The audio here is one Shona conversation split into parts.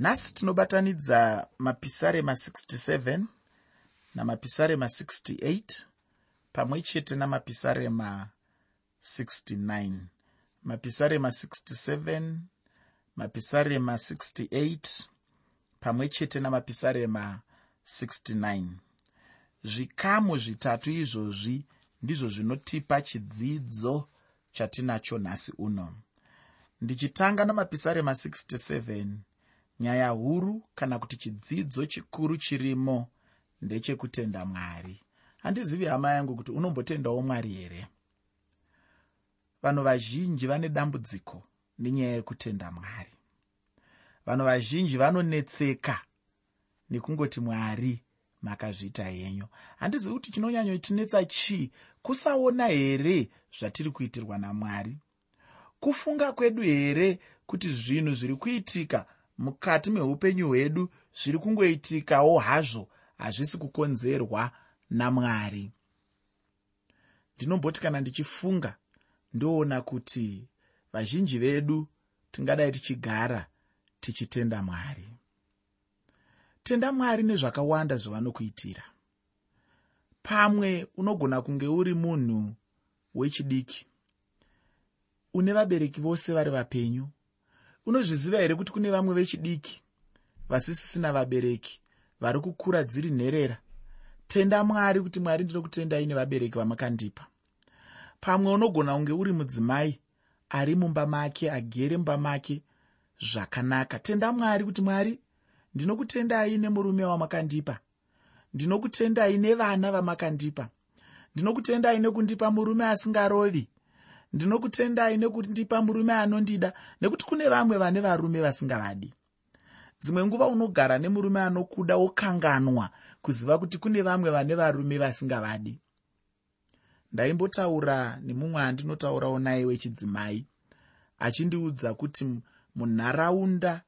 nhasi tinobatanidza mapisarema 67 namapisarema 68 pamwe chete namapisarema 69 mapisarema 67 mapisarema 68 pamwe chete namapisarema 69 zvikamu zvitatu izvozvi ndizvo zvinotipa chidzidzo chatinacho nhasi uno. Ndichitanga namapisarema 67 nyaya huru kana kuti chidzidzo chikuru chirimo ndechekutenda mwari. Handizivi hama yangu kuti unombotendawo mwari here? Vanhu vazhinji vane dambudziko nenyaya yekutenda mwari. Vanhu vazhinji vanonetseka nekungoti mwari makazviita henyu. Handizivi kuti chinonyanyotinetsa chii? Kusaona here zvatiri kuitirwa namwari? Kufunga kwedu here kuti zvinhu zviri kuitika mukati meupenyu hwedu zviri kungoitikawo hazvo hazvisi kukonzerwa namwari. Ndinomboti kana ndichifunga ndoona kuti vazhinji vedu tingadai tichigara tichitenda mwari. Tenda mwari nezvakawanda zvavanokuitira. Pamwe unogona kunge uri munhu wechidiki une vabereki vose vari vapenyu unozviziva here kuti kune vamwe vechidiki vasisisina vabereki vari kukura dziri nherera? Tenda mwari kuti mwari ndinokutendai nevabereki vamakandipa. Pamwe unogona kunge uri mudzimai ari mumba make agere mumba make zvakanaka. Tenda mwari kuti mwari ndinokutendai nemurume wamakandipa? Ndinokutendai nevana vamakandipa? Ndinokutendai nekundipa murume asingarovi ndinokutendai nekundipa murume anondida nekuti kune vamwe vane varume vasingavadi. Dzimwe nguva unogara nemurume anokuda wokanganwa kuziva kuti kune vamwe vane varume vasingavadi. Ndaimbotaura nemumwe andinotaurawo naye wechidzimai achindiudza kuti munharaunda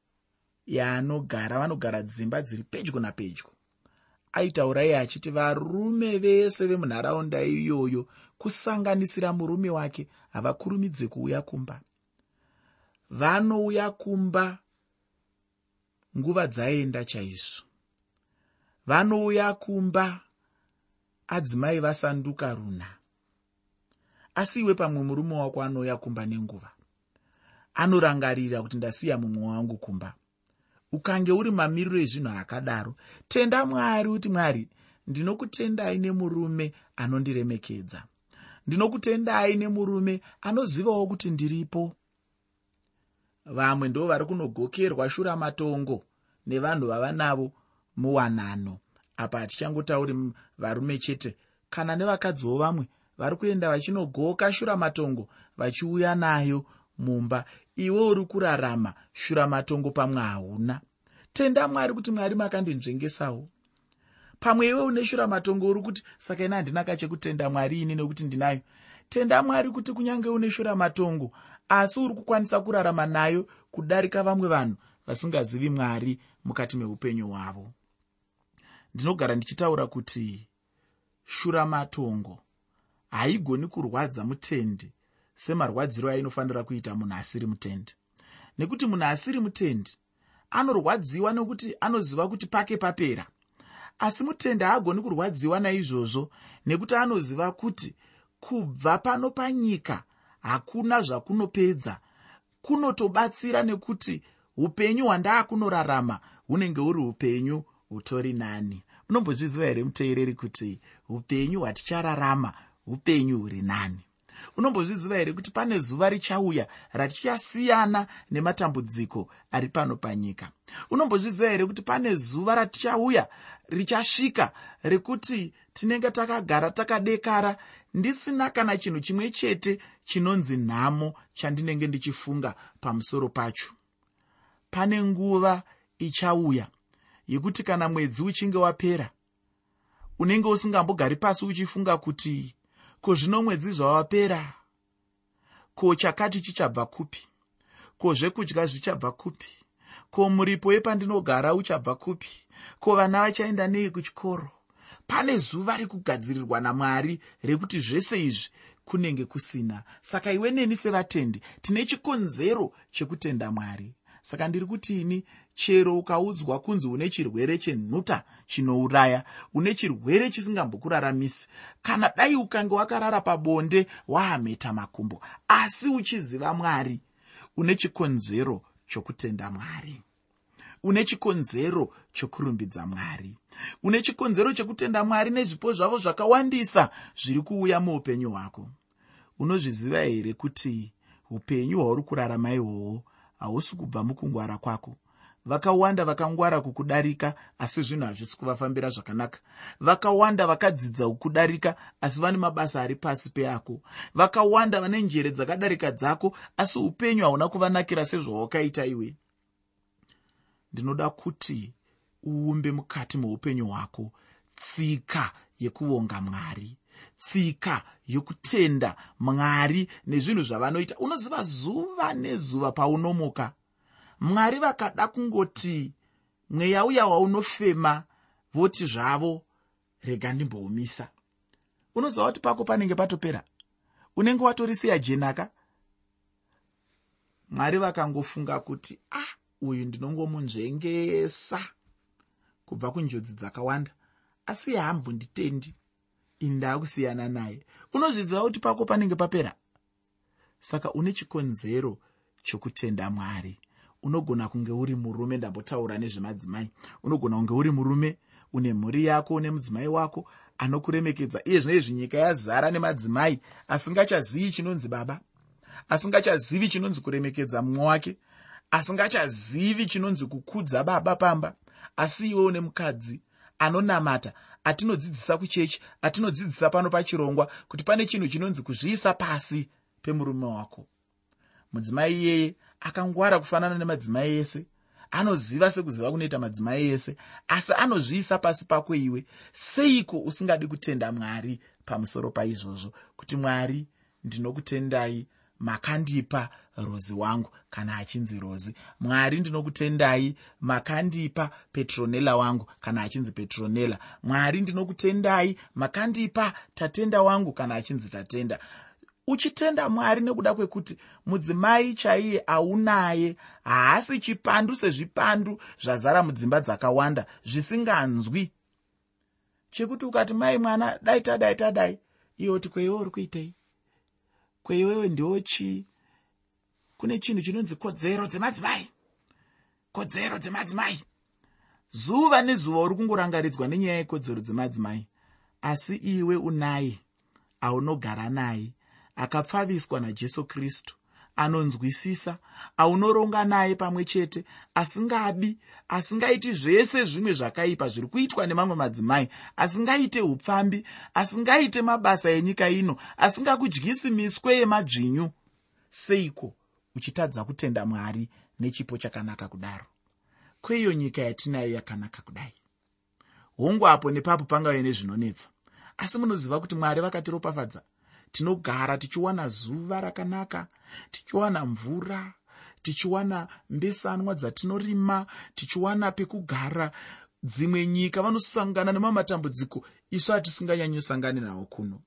yaanogara vanogara dzimba dziri pedyo napedyo. Aitaura iye achiti varume vese vemunharaunda iyoyo kusanganisira murume wake havakurumidze kuuya kumba. Vanouya kumba nguva dzaenda chaizvo. Vanouya kumba adzimai vasanduka runa. Asi iwe pamwe murume wako anouya kumba nenguva anorangarira kuti ndasiya mumwe wangu kumba. Ukange uri mamiriro ezvinhu akadaro tenda mwari kuti mwari ndinokutendai nemurume anondiremekedza ndinokutendai nemurume anozivawo kuti ndiripo. Vamwe ndo vari kunogokerwa shura matongo nevanhu vava navo muwanano. Apa hatichangotauri varume chete kana nevakadziwo vamwe vari kuenda vachinogoka shura matongo vachiuya nayo mumba iwe uri kurarama shura matongo pamwe hauna. Tenda mwari kuti mwari makandinzvengesawo pamwe iwe une shura matongo uri kuti saka ina handina kachekutenda mwari ini nekuti ndinayo. Tenda mwari kuti kunyange une shura matongo asi uri kukwanisa kurarama nayo kudarika vamwe vanhu vasingazivi mwari mukati meupenyu hwavo. Ndinogara ndichitaura kuti shura matongo haigoni kurwadza mutendi semarwadziro ainofanira kuita munhu asiri mutendi. Nekuti munhu asiri mutendi anorwadziwa nekuti anoziva kuti pake papera asi mutendi haagoni kurwadziwa naizvozvo nekuti anoziva kuti kubva pano panyika hakuna zvakunopedza. Kunotobatsira nekuti upenyu hwandaakunorarama hunenge huri upenyu hutori nani. Unombozviziva here muteereri kuti upenyu hwatichararama upenyu huri nani unombozviziva here kuti pane zuva richauya ratichasiyana nematambudziko ari pano panyika? Unombozviziva here kuti pane zuva ratichauya richasvika rekuti tinenge takagara takadekara ndisina kana chinhu chimwe chete chinonzi nhamo chandinenge ndichifunga pamusoro pacho? Pane nguva ichauya yekuti kana mwedzi uchinge wapera unenge usingambogari pasi uchifunga kuti ko zvino mwedzi zvawapera? Ko chakati chichabva kupi? Ko zvekudya zvichabva kupi? Ko muripo wepandinogara uchabva kupi? Ko vana vachaenda nei kuchikoro? Pane zuva rekugadzirirwa namwari rekuti zvese izvi kunenge kusina. Saka iwe neni sevatendi tine chikonzero chekutenda mwari. Saka ndiri kuti ini chero ukaudzwa kunzi une chirwere chenhuta chinouraya une chirwere chisingambokuraramisi kana dai ukange wakarara pabonde wahameta makumbo asi uchiziva mwari une chikonzero chokutenda mwari une chikonzero chokurumbidza mwari une chikonzero chekutenda mwari nezvipo zvavo zvakawandisa zviri kuuya muupenyu hwako. Unozviziva here kuti upenyu hwauri kurarama ihwohwo hausi kubva mukungwara kwako vakawanda vakangwara kukudarika asi zvinhu hazvisi kuvafambira zvakanaka. Vakawanda vakadzidza kukudarika asi vane mabasa ari pasi peako. Vakawanda vane njere dzakadarika dzako asi upenyu hauna kuvanakira sezvawakaita iwe. Ndinoda kuti uumbe mukati meupenyu hwako. Tsika yekuvonga mwari. Tsika yokutenda mwari nezvinhu zvavanoita. Unoziva zuva nezuva paunomuka mwari vakada kungoti mweya uya waunofema voti zvavo rega ndimboumisa. Unoziva kuti pako panenge patopera? Unenge watorisiya jenaka? Mwari vakangofunga kuti ah uyu ndinongomunzvengesa kubva kunjodzi dzakawanda asi haambunditendi ini ndaakusiyana naye. Unozviziva kuti pako panenge papera? Saka une chikonzero chokutenda mwari unogona kunge uri murume ndambotaura nezvemadzimai. Unogona kunge uri murume une mhuri yako une mudzimai wako anokuremekedza. Iye zvinoizvi nyika yazara nemadzimai. Asingachazivi chinonzi baba. Asingachazivi chinonzi kuremekedza mumwe wake. Asingachazivi chinonzi kukudza baba pamba. Asi iwe une mukadzi anonamata atinodzidzisa kuchechi atinodzidzisa pano pachirongwa kuti pane chinhu chinonzi kuzviisa pasi pemurume wako. Mudzimai iyeye akangwara kufanana nemadzimai ese anoziva sekuziva kunoita madzimai ese asi anozviisa pasi pako iwe seiko usingadi kutenda mwari pamusoro paizvozvo? Kuti mwari ndinokutendai makandipa rozi wangu. Kana achinzi rozi mwari ndinokutendai makandipa petronela wangu. Kana achinzi petronela mwari ndinokutendai makandipa tatenda wangu. Kana achinzi tatenda uchitenda mwari nekuda kwekuti mudzimai chaiye aunaye haasi chipandu sezvipandu zvazara mudzimba dzakawanda zvisinganzwi. Chekuti ukati mai mwana dai tadai tadai iye kuti kweiwe uri kuitei? Kweiwewe ndiwo chii kune chinhu chinonzi kodzero dzemadzimai. Kodzero dzemadzimai. Zuva nezuva uri kungorangaridzwa nenyaya yekodzero dzemadzimai. Asi iwe unaye aunogara naye akapfaviswa najesu kristu anonzwisisa aunoronga naye pamwe chete asingabi asingaiti zvese zvimwe zvakaipa zviri kuitwa nemamwe madzimai asingaite upfambi asingaite mabasa enyika ino asingakudyisi miswe yemadzvinyu. Seiko uchitadza kutenda mwari nechipo chakanaka kudaro? Kweiyo nyika yatinayo yakanaka kudai. Hongu apo nepapo pangave nezvinonetsa. Asi munoziva kuti mwari vakatiropafadza tinogara tichiwana zuva rakanaka tichiwana mvura tichiwana mbesanwa dzatinorima tichiwana pekugara. Dzimwe nyika vanosangana nemamatambudziko isu hatisinganyanyosangani nawo kuno.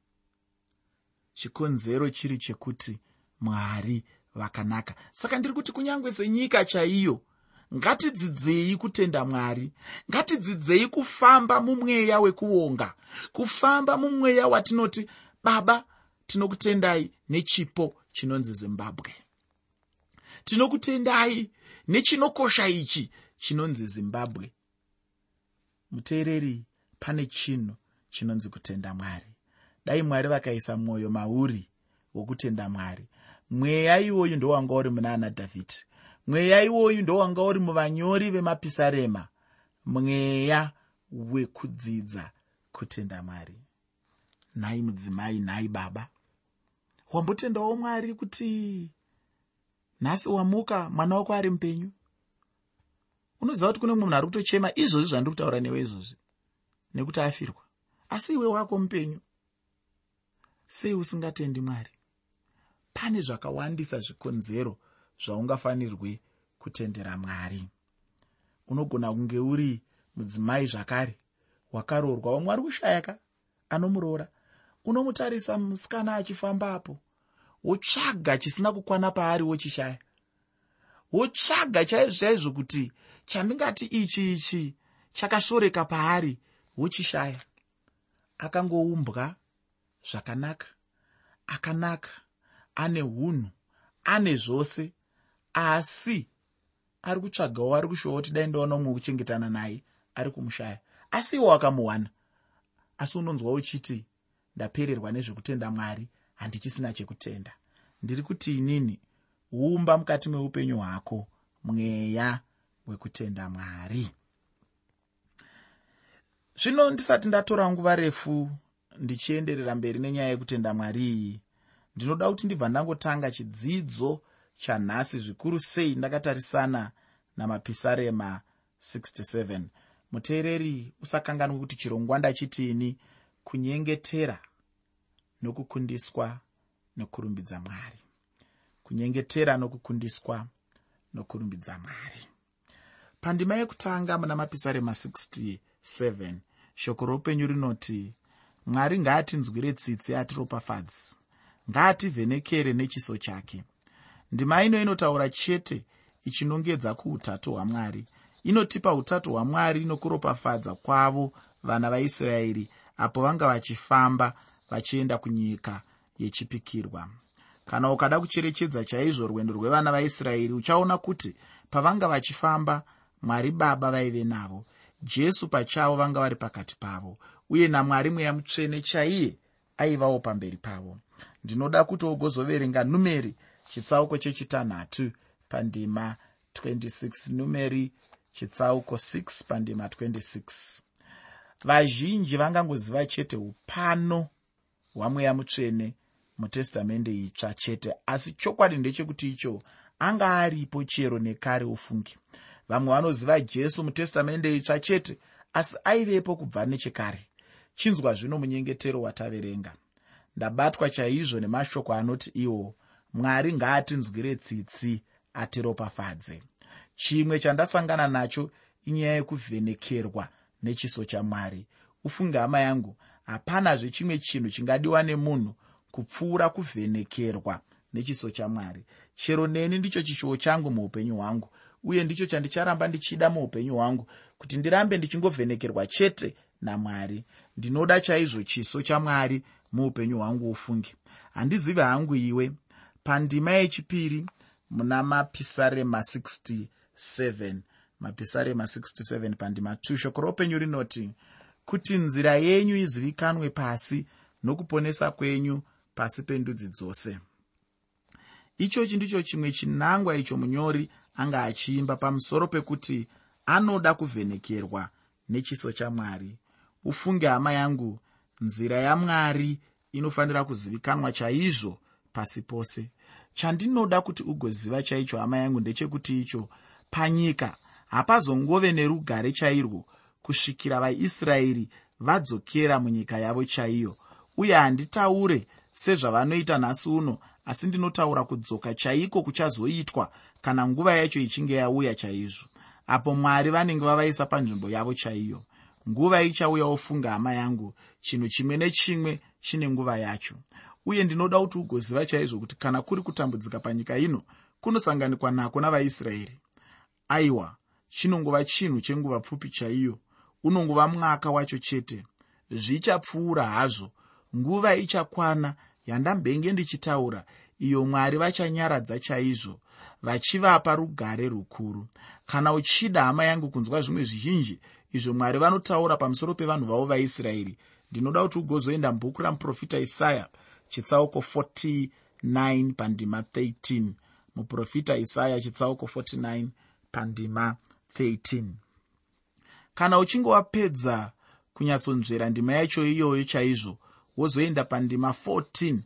Chikonzero chiri chekuti mwari vakanaka. Saka ndiri kuti kunyange senyika chaiyo ngatidzidzei kutenda mwari ngatidzidzei kufamba mumweya wekuonga kufamba mumweya watinoti baba tinokutendai nechipo chinonzi zimbabwe. Tinokutendai nechinokosha ichi chinonzi zimbabwe. Muteereri pane chinhu chinonzi kutenda mwari. Dai mwari vakaisa mwoyo mauri wokutenda mwari. Mweya iwoyu ndowanga uri muna ana dhavhidhi mweya iwoyu ndowanga uri muvanyori vemapisarema. Mweya wekudzidza kutenda mwari. Nhai mudzimai nhai baba wambotendawo mwari kuti nhasi wamuka mwana wako ari mupenyu. Unoziva kuti kune mumwe munhu ari kutochema izvozvi zvandiri kutaura newe izvozvi nekuti afirwa. Asi iwe wako mupenyu sei usingatendi mwari? Pane zvakawandisa zvikonzero zvaungafanirwe kutendera mwari. Unogona kunge uri mudzimai zvakare wakaroorwa wamwe ari kushayaka anomuroora unomutarisa musikana achifambapo wotsvaga chisina kukwana paari wochishaya. Wotsvaga chaizvo chaizvo kuti chandingati ichi ichi chakashoreka paari wochishaya. Akangoumbwa zvakanaka. Akanaka. Ane unhu ane zvose. Asi ari kutsvagawo ari kushowa kuti dai ndaona umwe wekuchengetana naye ari kumushaya. Asi iwo akamuwana. Asi unonzwa uchiti ndapererwa nezvekutenda mwari handichisina chekutenda. Ndiri kuti inini umba mukati meupenyu hwako mweya wekutenda mwari. Zvino ndisati ndatora nguva refu ndichienderera mberi nenyaya yekutenda mwari iyi ndinoda kuti ndibva ndangotanga chidzidzo chanhasi zvikuru sei ndakatarisana namapisarema 67 muteereri usakanganwa kuti chirongwa ndachitini kunyengetera nokukundiswa nokurumbidza mwari. Kunyengetera nokukundiswa nokurumbidza mwari. Pandima yekutanga muna mapisarema 67 shoko roupenyu rinoti mwari ngaatinzwire tsitsi atiropafadzi ngaativhenekere nechiso chake. Ndima ino inotaura chete ichinongedza kuutatu hwamwari. Inotipa utatu hwamwari nokuropafadza kwavo vana vaisraeri apo vanga vachifamba vachienda kunyika yechipikirwa. Kana ukada kucherechedza chaizvo rwendo rwevana vaisraeri uchaona kuti pavanga vachifamba mwari baba vaive navo jesu pachavo vanga vari pakati pavo uye namwari mweya mutsvene chaiye aivawo pamberi pavo. Ndinoda kuti ugozoverenga numeri chitsauko chechitanhatu pandima 26 numeri chitsauko 6 pandima 26 vazhinji vangangoziva chete upano hwamweya mutsvene mutestamende itsva chete asi chokwadi ndechekuti icho anga aripo chero nekare ufungi. Vamwe vanoziva jesu mutestamende itsva chete asi aivepo kubva nechekare. Chinzwa zvino munyengetero wataverenga. Ndabatwa chaizvo nemashoko anoti iwo mwari ngaatinzwire tsitsi atiropafadze. Chimwe chandasangana nacho inyaya yekuvhenekerwa nechiso chamwari ufunge hama yangu hapanazve chimwe chinhu chingadiwa nemunhu kupfuura kuvhenekerwa nechiso chamwari chero neni ndicho chishuwo changu muupenyu hwangu uye ndicho chandicharamba ndichida muupenyu hwangu kuti ndirambe ndichingovhenekerwa chete namwari. Ndinoda chaizvo chiso chamwari muupenyu hwangu ufunge. Handizivi hangu iwe pandima yechipiri muna mapisarema 67 mapisarema 67 pandima 2 shoko roupenyu rinoti kuti nzira yenyu izivikanwe pasi nokuponesa kwenyu pasi pendudzi dzose. Ichochi ndicho chimwe chinangwa icho munyori anga achiimba pamusoro pekuti anoda kuvhenekerwa nechiso chamwari ufunge hama yangu nzira yamwari inofanira kuzivikanwa chaizvo pasi pose. Chandinoda kuti ugoziva chaicho hama yangu ndechekuti icho panyika hapazongove nerugare chairwo kusvikira vaisraeri vadzokera munyika yavo chaiyo. Uye handitaure sezvavanoita nhasi uno asi ndinotaura kudzoka chaiko kuchazoitwa kana nguva yacho ichinge yauya chaizvo. Apo mwari vanenge vavaisa panzvimbo yavo chaiyo. Nguva ichauya ofunga hama yangu chinhu chimwe nechimwe chine nguva yacho. Uye ndinoda kuti ugoziva chaizvo kuti kana kuri kutambudzika panyika ino kunosanganikwa nako navaisraeri. Aiwa chinongova chinhu chenguva pfupi chaiyo unongova mwaka wacho chete. Zvichapfuura hazvo. Nguva ichakwana yandambenge ndichitaura iyo mwari vachanyaradza chaizvo vachivapa rugare rukuru. Kana uchida hama yangu kunzwa zvimwe zvizhinji izvo mwari vanotaura pamusoro pevanhu vavo vaisraeri. Ndinoda kuti ugozoenda mubhuku ramuprofita isaya chitsauko 49 pandima 13 muprofita isaya chitsauko 49 pandima 13 kana uchinge wapedza kunyatsonzvera ndima yacho iyoyo chaizvo wozoenda pandima 14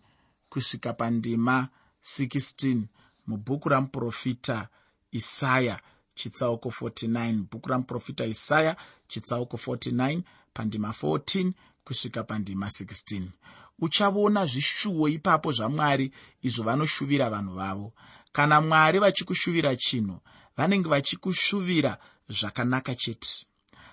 kusvika pandima 16 mubhuku ramuprofita isaya chitsauko 49 bhuku ramuprofita isaya chitsauko 49 pandima 14 kusvika pandima 16 uchavona zvishuwo ipapo zvamwari izvo vanoshuvira vanhu vavo. Kana mwari vachikushuvira chinhu vanenge vachikushuvira zvakanaka chete.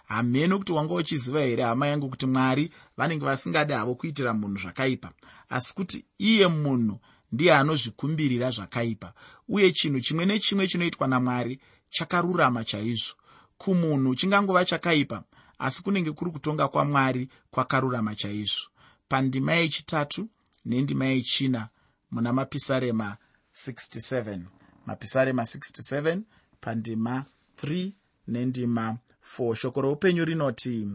Hamene kuti wanga uchiziva here hama yangu kuti mwari vanenge vasingadi havo kuitira munhu zvakaipa? Asi kuti iye munhu ndiye anozvikumbirira zvakaipa. Uye chinhu chimwe nechimwe chinoitwa namwari chakarurama chaizvo. Kumunhu chingangova chakaipa asi kunenge kuri kutonga kwamwari kwakarurama chaizvo. Pandima yechitatu nendima yechina muna mapisarema 67 mapisarema 67 pandima 3 nendima 4 shoko roupenyu rinoti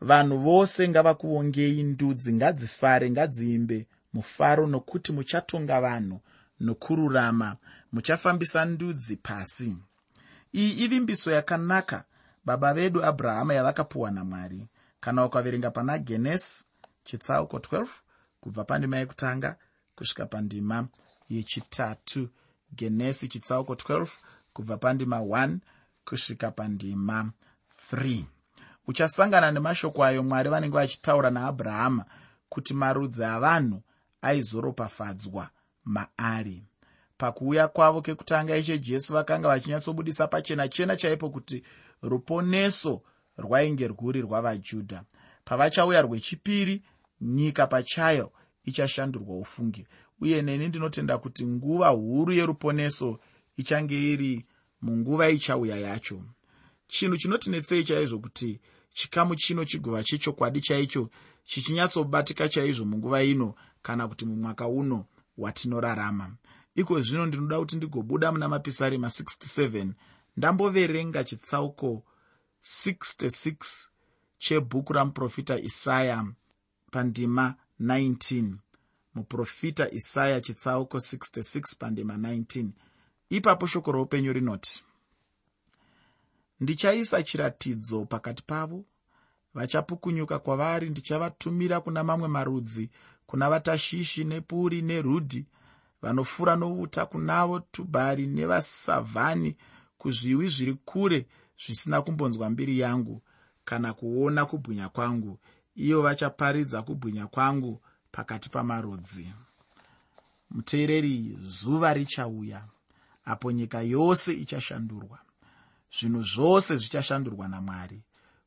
vanhu vose ngavakuongei ndudzi ngadzifare ngadziimbe mufaro nokuti muchatonga vanhu nokururama. Muchafambisa ndudzi pasi. Iyi ivimbiso yakanaka baba vedu abrahama yavakapuwa namwari. Kana ukaverenga pana genesi chitsauko 12 kubva pandima yekutanga kusvika pandima yechitatu. Genesi chitsauko 12 kubva pandima 1 kusvika pandima 3 uchasangana nemashoko ayo mwari vanenge vachitaura naabrahama kuti marudzi avanhu aizoropafadzwa maari. Pakuuya kwavo kekutanga ishe jesu vakanga vachinyatsobudisa pachena chena chaipo kuti ruponeso rwainge rwuri rwavajudha pavachauya rwechipiri nyika pachayo ichashandurwa ufungi. Uye neni ndinotenda kuti nguva huru yeruponeso ichange iri munguva ichauya yacho. Chinhu chinotinetsei chaizvo kuti chikamu chino chigova chechokwadi chaicho chichinyatsobatika chaizvo munguva ino kana kuti mumwaka uno watinorarama iko zvino ndinoda kuti ndigobuda muna mapisarema 67 ndamboverenga chitsauko 66 chebhuku ramuprofita isaya pandima 19 muprofita isaya chitsauko 66 pandima 19 ipapo shoko roupenyu rinoti ndichaisa chiratidzo pakati pavo. Vachapukunyuka kwavari. Ndichavatumira kuna mamwe marudzi kuna vatashishi nepuri nerudhi vanofura nouta kunavo tubhari nevasavhani kuzviwi zviri kure zvisina kumbonzwa mbiri yangu kana kuona kubwinya kwangu. Ivo vachaparidza kubwinya kwangu pakati pamarudzi. Muteereri zuva richauya apo nyika yose ichashandurwa. Zvinhu zvose zvichashandurwa namwari.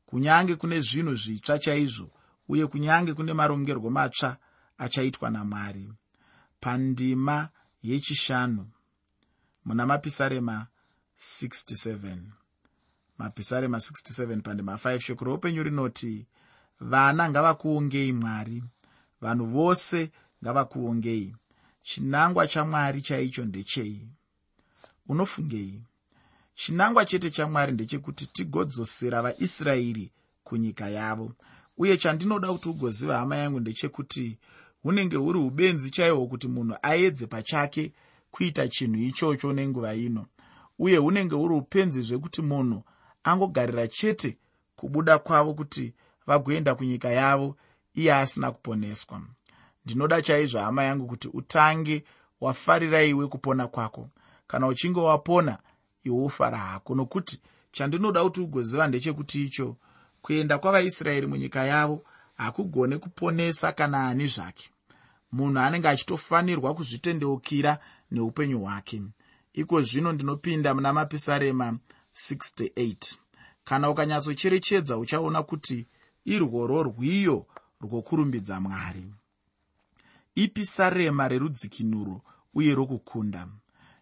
Kunyange kune zvinhu zvitsva chaizvo uye kunyange kune marongerwo matsva achaitwa namwari. Pandima yechishanu muna mapisarema 67 mapisarema 67 pandima 5 shoko roupenyu rinoti vana ngavakuongei mwari. Vanhu vose ngavakuongei. Chinangwa chamwari chaicho ndechei unofungei? Chinangwa chete chamwari ndechekuti tigodzosera vaisraeri kunyika yavo. Uye chandinoda kuti ugoziva hama yangu ndechekuti hunenge huri ubenzi chaihwo kuti munhu aedze pachake kuita chinhu ichocho nenguva ino. Uye hunenge huri upenzi zvekuti munhu angogarira chete kubuda kwavo kuti vagoenda kunyika yavo iye asina kuponeswa. Ndinoda chaizvo hama yangu kuti utange wafarira iwe kupona kwako kana uchinge wapona iwe ufara hako. Nokuti chandinoda kuti ugoziva ndechekuti icho kuenda kwavaisraeri munyika yavo hakugone kuponesa kana ani zvake. Munhu anenge achitofanirwa kuzvitendeukira neupenyu hwake. Iko zvino ndinopinda muna mapisarema 68 kana ukanyatsocherechedza uchaona kuti irworwo rwiyo rwokurumbidza mwari. Ipisarema rerudzikinuro uye rokukunda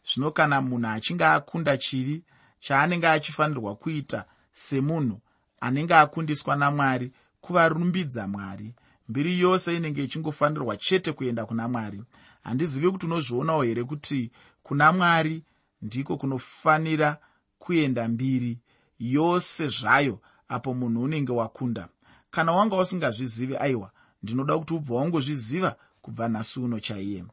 zvino kana munhu achinge akunda chivi chaanenge achifanirwa kuita semunhu anenge akundiswa namwari kuvarumbidza mwari. Mbiri yose inenge ichingofanirwa chete kuenda kuna mwari. Handizivi kuti unozvionawo here kuti kuna mwari ndiko kunofanira kuenda mbiri yose zvayo apo munhu unenge wakunda. Kana wanga usingazvizivi aiwa ndinoda kuti ubva wangozviziva kubva nhasi uno chaiye.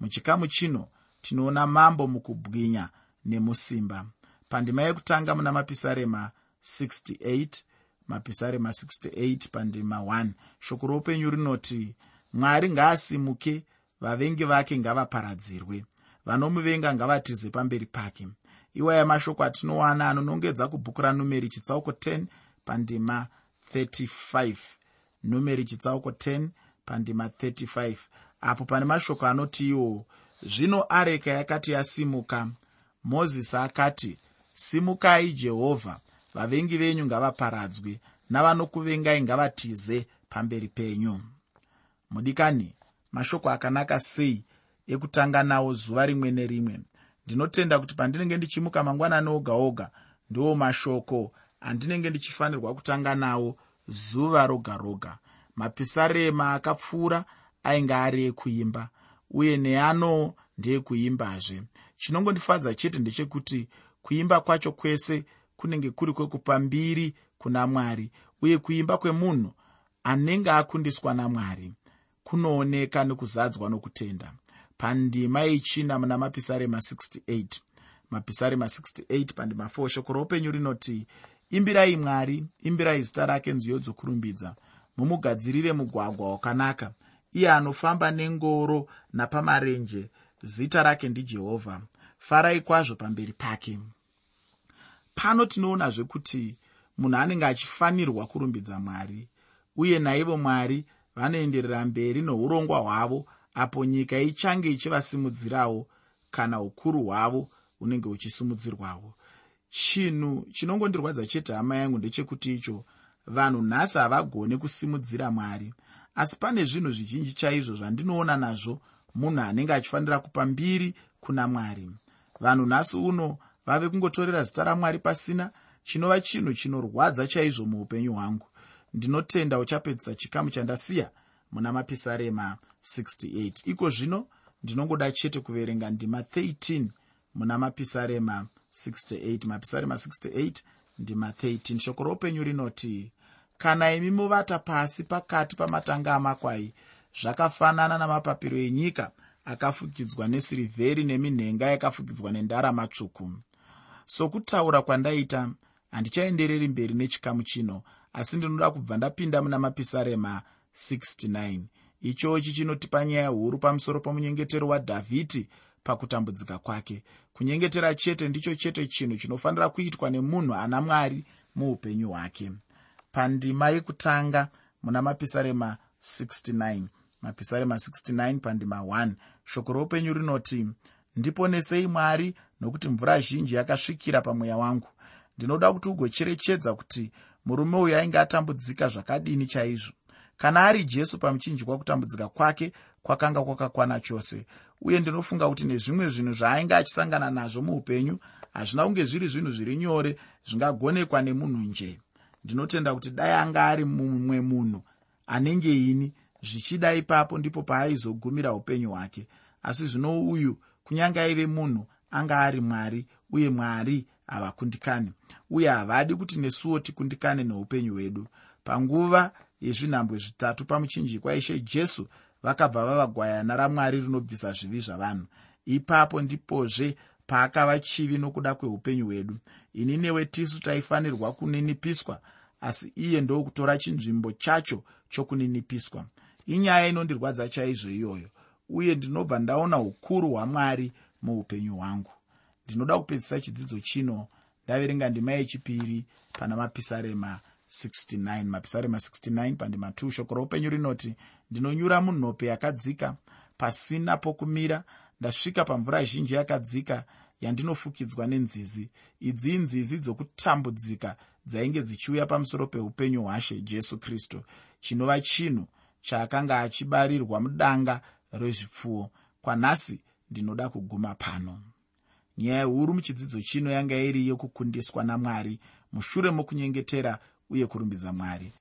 Muchikamu chino tinoona mambo mukubwinya nemusimba. Pandima yekutanga muna mapisarema 68 mapisarema 68 pandima 1 shoko roupenyu rinoti mwari ngaasimuke vavengi vake ngavaparadzirwe. Vanomuvenga ngavatize pamberi pake. Iwaya mashoko atinowana anonongedza kubhuku ranumeri chitsauko 10 pandima 35 numeri chitsauko 10 pandima 35 apo pane mashoko anoti iwo zvino areka yakati yasimuka mozisi akati simukai jehovha. Vavengi venyu ngavaparadzwe navanokuvengai ngavatize pamberi penyu. Mudikani mashoko akanaka sei ekutanga nawo zuva rimwe nerimwe. Ndinotenda kuti pandinenge ndichimuka mangwanani oga oga ndiwo mashoko andinenge ndichifanirwa kutanga nawo zuva roga roga. Mapisarema akapfuura ainge ari ekuimba uye neano ndeekuimbazve chinongondifadza chete ndechekuti kuimba kwacho kwese kunenge kuri kwekupa mbiri kuna mwari uye kuimba kwemunhu anenge akundiswa namwari kunooneka nekuzadzwa nokutenda. Pandima yechina muna mapisarema 68 mapisarema 68 pandima 4 shoko roupenyu rinoti imbirai mwari imbirai zita rake nziyo dzokurumbidza. Mumugadzirire mugwagwa wakanaka iye anofamba nengoro napamarenje. Zita rake ndijehovha farai kwazvo pamberi pake. Pano tinoonazve kuti munhu anenge achifanirwa kurumbidza mwari uye naivo mwari vanoenderera mberi nourongwa hwavo apo nyika ichange ichivasimudzirawo kana ukuru hwavo hunenge huchisimudzirwawo chinhu chinongondirwadza chete hama yangu ndechekuti icho vanhu nhasi havagone kusimudzira mwari asi pane zvinhu zvizhinji chaizvo zvandinoona nazvo munhu anenge achifanira kupa mbiri kuna mwari. Vanhu nhasi uno vave kungotorera zita ramwari pasina chinova chinhu chinorwadza chaizvo muupenyu hwangu. Ndinotenda uchapedzisa chikamu chandasiya muna mapisarema 68 iko zvino ndinongoda chete kuverenga ndima 13 muna mapisarema 68 mapisarema 68 ndima 13 shoko roupenyu rinoti kana imi muvata pasi pakati pamatanga amakwai zvakafanana namapapiro enyika akafukidzwa nesirivheri neminhenga yakafukidzwa nendarama tsvuku sokutaura kwandaita handichaendereri mberi nechikamu chino asi ndinoda kubva ndapinda muna mapisarema 69 ichochi chinotipa nyaya huru pamusoro pomunyengetero wadhavhidhi pakutambudzika kwake. Kunyengetera chete ndicho chete chinhu chinofanira kuitwa nemunhu ana mwari muupenyu hwake pandima yekutanga muna mapisarema 69 mapisarema 69 pandima 1 shoko roupenyu rinoti ndiponesei mwari nokuti mvura zhinji yakasvikira pamweya wangu. Ndinoda kuti ugocherechedza kuti murume uyu ainge atambudzika zvakadini chaizvo. Kana ari jesu pamuchinjikwa kutambudzika kwake kwakanga kwakakwana chose. Uye ndinofunga kuti nezvimwe zvinhu zvaainge achisangana nazvo muupenyu hazvina kunge zviri zvinhu zviri nyore zvingagonekwa nemunhu njee ndinotenda kuti dai anga ari mumwe munhu anenge ini zvichida ipapo ndipo paaizogumira upenyu hwake. Asi zvino uyu kunyange aive munhu anga ari mwari uye mwari havakundikani uye havadi kuti nesuwo tikundikane neupenyu hwedu. Panguva yezvinhambwe zvitatu pamuchinjikwa ishe jesu vakabva vava gwayana ramwari rinobvisa zvivi zvavanhu. Ipapo ndipozve paakava chivi nokuda kweupenyu hwedu. Ini newe tisu taifanirwa kuninipiswa asi iye ndokutora chinzvimbo chacho chokuninipiswa. Inyaya inondirwadza chaizvo iyoyo uye ndinobva ndaona ukuru hwamwari muupenyu hwangu. Ndinoda kupedzisa chidzidzo chino ndaverenga ndima yechipiri pana mapisarema 69 mapisarema 69 pandima 2 shoko roupenyu rinoti ndinonyura munhope yakadzika pasina pokumira ndasvika pamvura zhinji yakadzika yandinofukidzwa nenzizi. Idzi inzizi dzokutambudzika dzainge dzichiuya pamusoro peupenyu hwashe jesu kristu. Chinova chinhu chaakanga achibarirwa mudanga rezvipfuwo. Kwanhasi ndinoda kuguma pano. Nyaya huru muchidzidzo chino yanga iri yokukundiswa namwari. Mushure mokunyengetera uye kurumbidza mwari